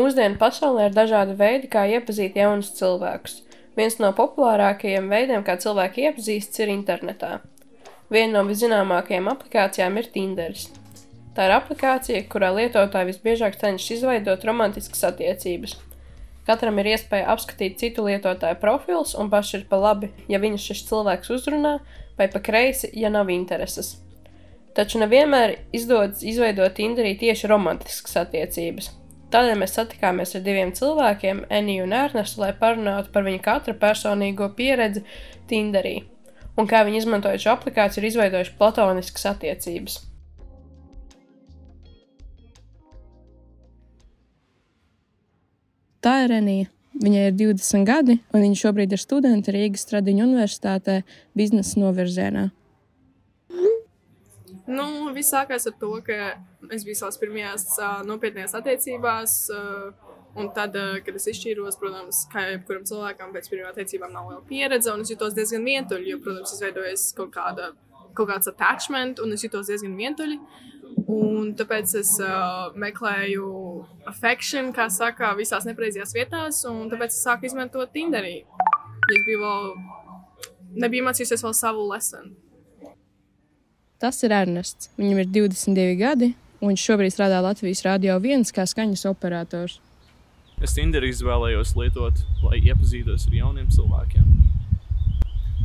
Mūsdienu pasaulē ir dažādi veidi, kā iepazīt jaunus cilvēkus. Viens no populārākajiem veidiem, kā cilvēki iepazīstas, ir internetā. Viena no viszināmākajām aplikācijām ir Tinderis. Tā ir aplikācija, kurā lietotāji visbiežāk cenšas izveidot romantiskas attiecības. Katram ir iespēja apskatīt citu lietotāju profilus, un paši ir pa labi, ja viņus šis cilvēks uzrunā, vai pa kreisi, ja nav intereses. Taču nevienmēr izdodas izveidot Tinderī tieši romantiskas attiecības. Tādēļ mēs satikāmies ar diviem cilvēkiem, Eniju un Ernestu, lai parunātu par viņu katra personīgo pieredzi Tinderī un kā viņi izmantojot šo aplikāciju, ir izveidojuši platoniskas attiecības. Tā ir Enija. Viņai ir 20 gadi, un viņa šobrīd ir studente Rīgas Stradiņu universitātē biznesa novirzienā. Nu, viss sākās ar to, ka es biju savās pirmajās uh, nopietnējās attiecībās. Uh, un tad, uh, kad es izšķīros, protams, kā jebkuram cilvēkam pēc pirmām attiecībām nav liela pieredze, un es jutos diezgan vientuļi, jo, protams, izveidojas kaut, kāda, kaut kāds attachment, un es jutos diezgan vientuļi. Un tāpēc es uh, meklēju affection, kā saka, visās nepareizajās vietās, un tāpēc es sāku izmantot Tinderī. Es biju vēl, nebiju mācījusies vēl savu lesonu. Tas ir Ernests. Viņam ir 22 gadi, un viņš šobrīd strādā Latvijas Rādio 1 kā skaņas operators. Es Tinder izvēlējos lietot, lai iepazītos ar jauniem cilvēkiem.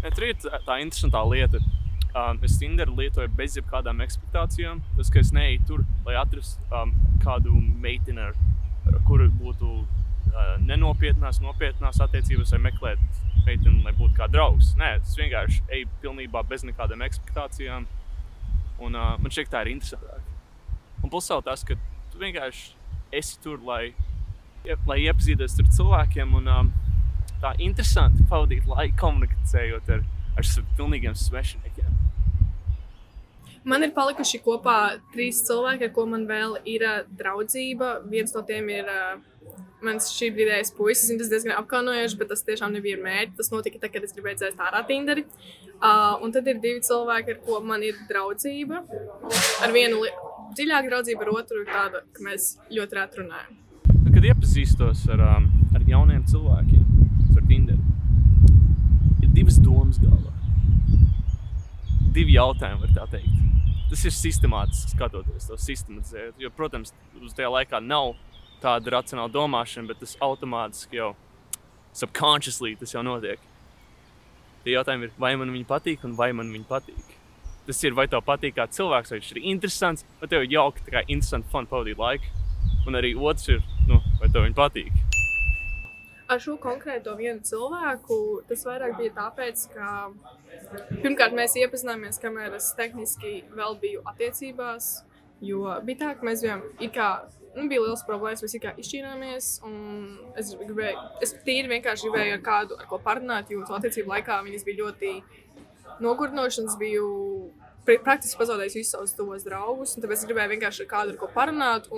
Ja, tur ir tā, tā interesantā lieta. Um, es Tinder lietoju bez jebkādām expectācijām. Tas, ka es neeju tur, lai atrastu um, kādu meiteni, ar, ar kuru būtu uh, nenopietnās, nopietnās attiecības, vai meklēt meiteni, lai būtu kā draugs. Nē, es vienkārši eju pilnībā bez nekādām expectācijām. Un, uh, man šķiet, tā ir interesantāk. Un plus vēl tas, ka tu vienkārši esi tur, lai, lai iepazītos ar cilvēkiem. Un, um, tā interesanti pavadīt laiku komunicējot ar, ar pilnīgiem svešiniekiem. Man ir palikuši kopā trīs cilvēki, ar ko man vēl ir draudzība. Viens no tiem ir uh, mans šī brīdējais puisis. Tas diezgan apkaunojoši, bet tas tiešām nebija mērķis. Tas notika tad, kad es gribēju dzēst ārā Tinderi. Uh, un tad ir divi cilvēki, ar ko man ir draudzība. Ar vienu dziļāku draudzību, ar otru ir tāda, ka mēs ļoti reti runājam. Kad iepazīstos ar, um, ar jauniem cilvēkiem, ar Tinderu, ir divas domas galvā. Divi jautājumi, var tā teikt. Tas ir sistemātiski skatoties, to sistematizēt. Jo, protams, uz tajā laikā nav tāda racionāla domāšana, bet tas automātiski jau subconsciously tas jau notiek. Tie jautājumi ir, vai man viņa patīk un vai man viņa patīk. Tas ir, vai tev patīk kā cilvēks, vai viņš ir interesants, vai tev ir jauki, tā kā interesanti fun pavadīt laiku. Un arī otrs ir, nu, vai tev viņa patīk. Ar šo konkrēto vienu cilvēku tas vairāk bija tāpēc, ka pirmkārt mēs iepazināmies, kamēr es tehniski vēl biju attiecībās. Jo bija tā, ka mēs bijām kā nu, bija liels problēmas. Mēs kā izšķīrāmies. Es gribēju, es tīri vienkārši gribēju ar kādu, ar ko parunāt, jo to attiecību laikā viņas bija ļoti nogurdinošas. Biju praktiski pazaudējis visus savus tuvos draugus. Tāpēc es gribēju vienkārši ar kādu, ar ko parunāt.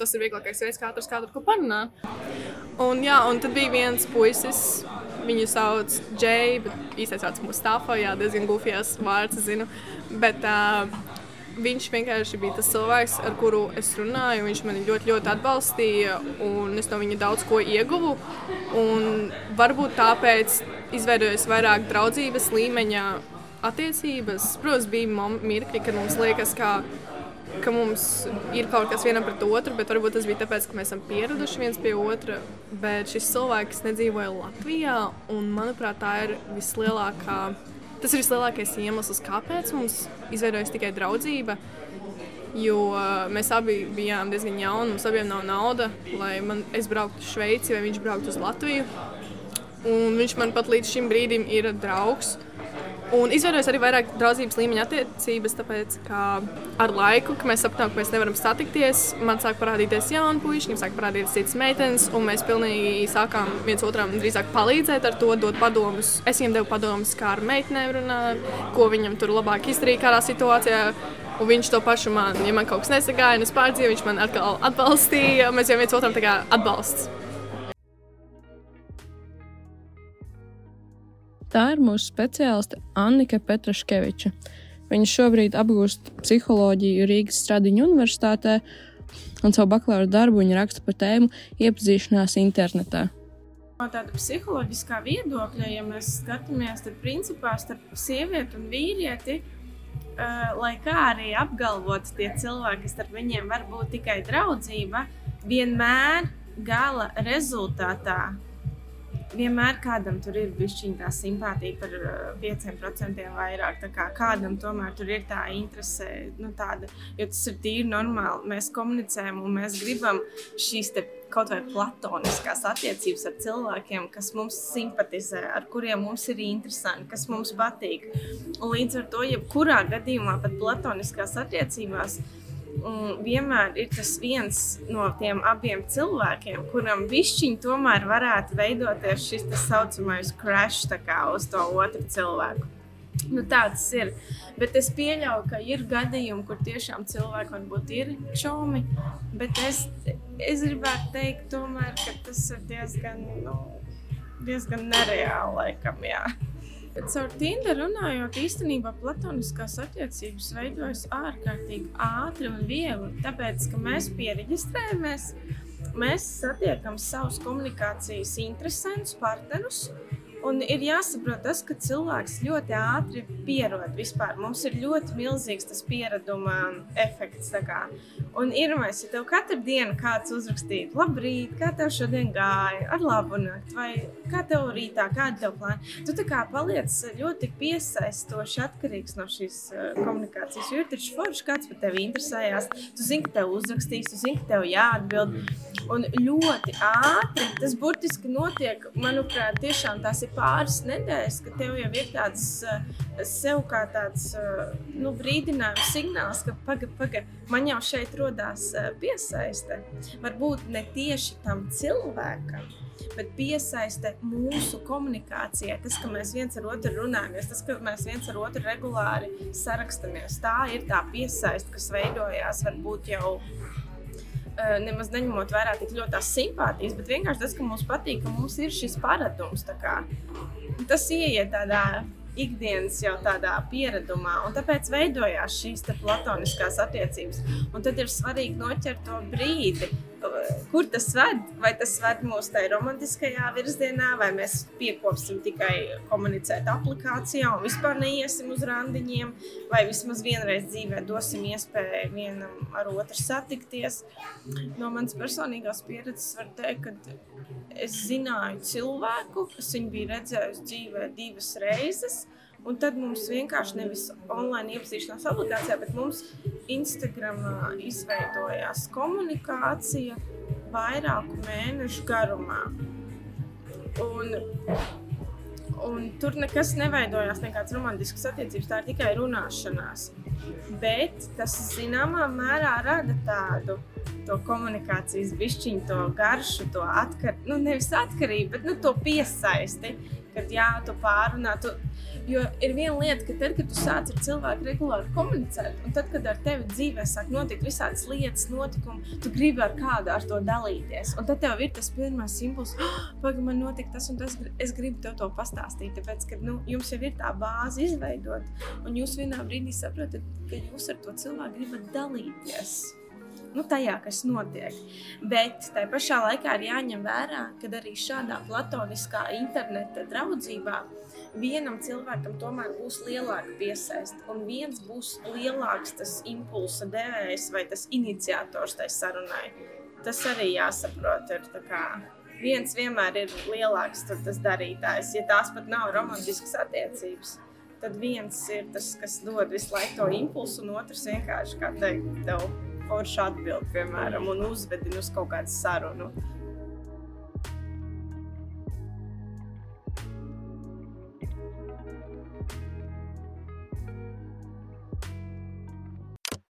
Tas ir vieglākais veids, kā atrast kādu, ar ko parunāt. Un, jā, un tad bija viens puisis. Viņu sauc Džeja, bet īstenībā sauc Mustafa. Jā, diezgan gufijas vārds, zinu. Bet, uh, viņš vienkārši bija tas cilvēks, ar kuru es runāju. Viņš man ļoti, ļoti atbalstīja, un es no viņa daudz ko ieguvu. Un varbūt tāpēc izveidojas vairāk draudzības līmeņa attiecības. Protams, bija mirkļi, kad mums liekas, ka, ka mums ir kaut kas vienam pret otru, bet varbūt tas bija tāpēc, ka mēs esam pieraduši viens pie otra. Bet šis cilvēks nedzīvoja Latvijā, un manuprāt, tā ir vislielākā Tas ir vislielākais iemesls, kāpēc mums izveidojas tikai draudzība. Jo mēs abi bijām diezgan jauni, mums abiem nav nauda, lai man, es brauktu uz Šveici vai viņš brauktu uz Latviju. Un viņš man pat līdz šim brīdim ir draugs. Un izveidojas arī vairāk draudzības līmeņa attiecības, tāpēc, ka ar laiku, kad mēs sapratām, ka mēs nevaram satikties, man sāk parādīties jauni puiši, viņiem sāk parādīties citas meitenes, un mēs pilnīgi sākām viens otram drīzāk palīdzēt ar to, dot padomus. Es viņam devu padomus, kā ar meitenēm runāt, ko viņam tur labāk izdarīt kādā situācijā. Un viņš to pašu man, ja man kaut kas nesagāja, un es pārdzīvoju, viņš man atkal atbalstīja. Mēs jau viens otram tā kā atbalsts. Tā ir mūsu speciāliste Annika Petraškeviča. Viņa šobrīd apgūst psiholoģiju Rīgas Stradiņu universitātē, un savu bakalaura darbu viņa raksta par tēmu iepazīšanās internetā. No tāda psiholoģiskā viedokļa, ja mēs skatāmies, tad principā starp sievieti un vīrieti, uh, lai kā arī apgalvots tie cilvēki, starp viņiem var būt tikai draudzība, vienmēr gala rezultātā vienmēr kādam tur ir bijusi tā simpātija par uh, 5% vairāk. Kā kādam tomēr tur ir tā interese, nu, tāda, jo tas ir tīri normāli. Mēs komunicējam un mēs gribam šīs kaut vai platoniskās attiecības ar cilvēkiem, kas mums simpatizē, ar kuriem mums ir interesanti, kas mums patīk. Un līdz ar to, jebkurā gadījumā, pat platoniskās attiecībās, Un vienmēr ir tas viens no tiem abiem cilvēkiem, kuram višķiņi tomēr varētu veidoties šis tā saucamais crash uz to otru cilvēku. Nu, tāds ir. Bet es pieļauju, ka ir gadījumi, kur tiešām cilvēki varbūt ir čomi. Bet es, es gribētu teikt, tomēr, ka tas ir diezgan, nu, diezgan nereāli. Laikam, jā. Caur Tinder runājot, īstenībā platoniskās attiecības veidojas ārkārtīgi ātri un viegli. Tāpēc, ka mēs pieregistrējamies, mēs satiekam savus komunikācijas interesantus partnerus. Un ir jāsaprot tas, ka cilvēks ļoti ātri pierod vispār. Mums ir ļoti milzīgs tas piereduma efekts. Un ir mēs, ja tev katru dienu kāds uzrakstītu, labrīt, kā tev šodien gāja, ar labu nakti, vai kā tev rītā, kāda tev plāna. Tu tā kā paliec ļoti piesaistoši atkarīgs no šīs uh, komunikācijas. Jo ir taču forši, kāds par tevi interesējās. Tu zini, ka tev uzrakstīs, tu zini, ka tev jāatbild. Un ļoti ātri tas burtiski notiek, manuprāt, tiešām tās ir pāris nedēļas, ka tev jau ir tāds uh, sev kā tāds uh, nu, brīdinājums, signāls, ka pagaidi, pagaidi, man jau šeit rodās uh, piesaiste. Varbūt ne tieši tam cilvēkam. Bet piesaiste mūsu komunikācijai, tas, ka mēs viens ar otru runājamies, tas, ka mēs viens ar otru regulāri sarakstamies, tā ir tā piesaiste, kas veidojās varbūt jau Eh, nemaz neņemot vērā tik ļoti tās simpātijas, bet vienkārši tas, ka mums patīk, ka mums ir šis paradums. Tas ieiet tādā ikdienas jau tādā pieredumā, un tāpēc veidojās šīs platoniskās attiecības. Un tad ir svarīgi noķert to brīdi, kur tas ved. Vai tas ved mūs tajā romantiskajā virzienā, vai mēs piekopsim tikai komunicēt aplikācijā un vispār neiesim uz randiņiem, vai vismaz vienreiz dzīvē dosim iespēju vienam ar otru satikties. No manas personīgās pieredzes var teikt, ka es zināju cilvēku, kas viņu bija redzējusi dzīvē divas reizes. Un tad mums vienkārši nevis online iepazīšanās aplikācijā, bet mums Instagramā izveidojās komunikācija vairāku mēnešu garumā. Un, un tur nekas neveidojās, nekādas romantiskas attiecības, tā ir tikai runāšanās. Bet tas zināmā mērā rada tādu komunikācijas bišķiņu, to garšu, to atkarību, nu nevis atkarību, bet nu, to piesaisti, kad jā, tu pārunā, tu, Jo ir viena lieta, ka tad, kad tu sāc ar cilvēku regulāri komunicēt, un tad, kad ar tevi dzīvē sāk notikt visādas lietas, notikumi, tu gribi ar kādu ar to dalīties. Un tad tev ir tas pirmais impulss, oh, pagaidi, man notika tas un tas, es gribu tev to pastāstīt. Tāpēc, ka nu, jums jau ir tā bāze izveidot, un jūs vienā brīdī saprotat, ka jūs ar to cilvēku gribat dalīties nu, tajā, kas notiek. Bet tajā pašā laikā ir jāņem vērā, ka arī šādā platoniskā interneta draudzībā vienam cilvēkam tomēr būs lielāka piesaiste, un viens būs lielāks tas impulsa devējs vai tas iniciators tai sarunai. Tas arī jāsaprot. Ir, viens vienmēr ir lielāks tas darītājs, ja tās pat nav romantiskas attiecības. Tad viens ir tas, kas dod visu laiku to impulsu, un otrs vienkārši, kā teikt, tev forši atbild, piemēram, un uzvedina uz kaut kādu sarunu.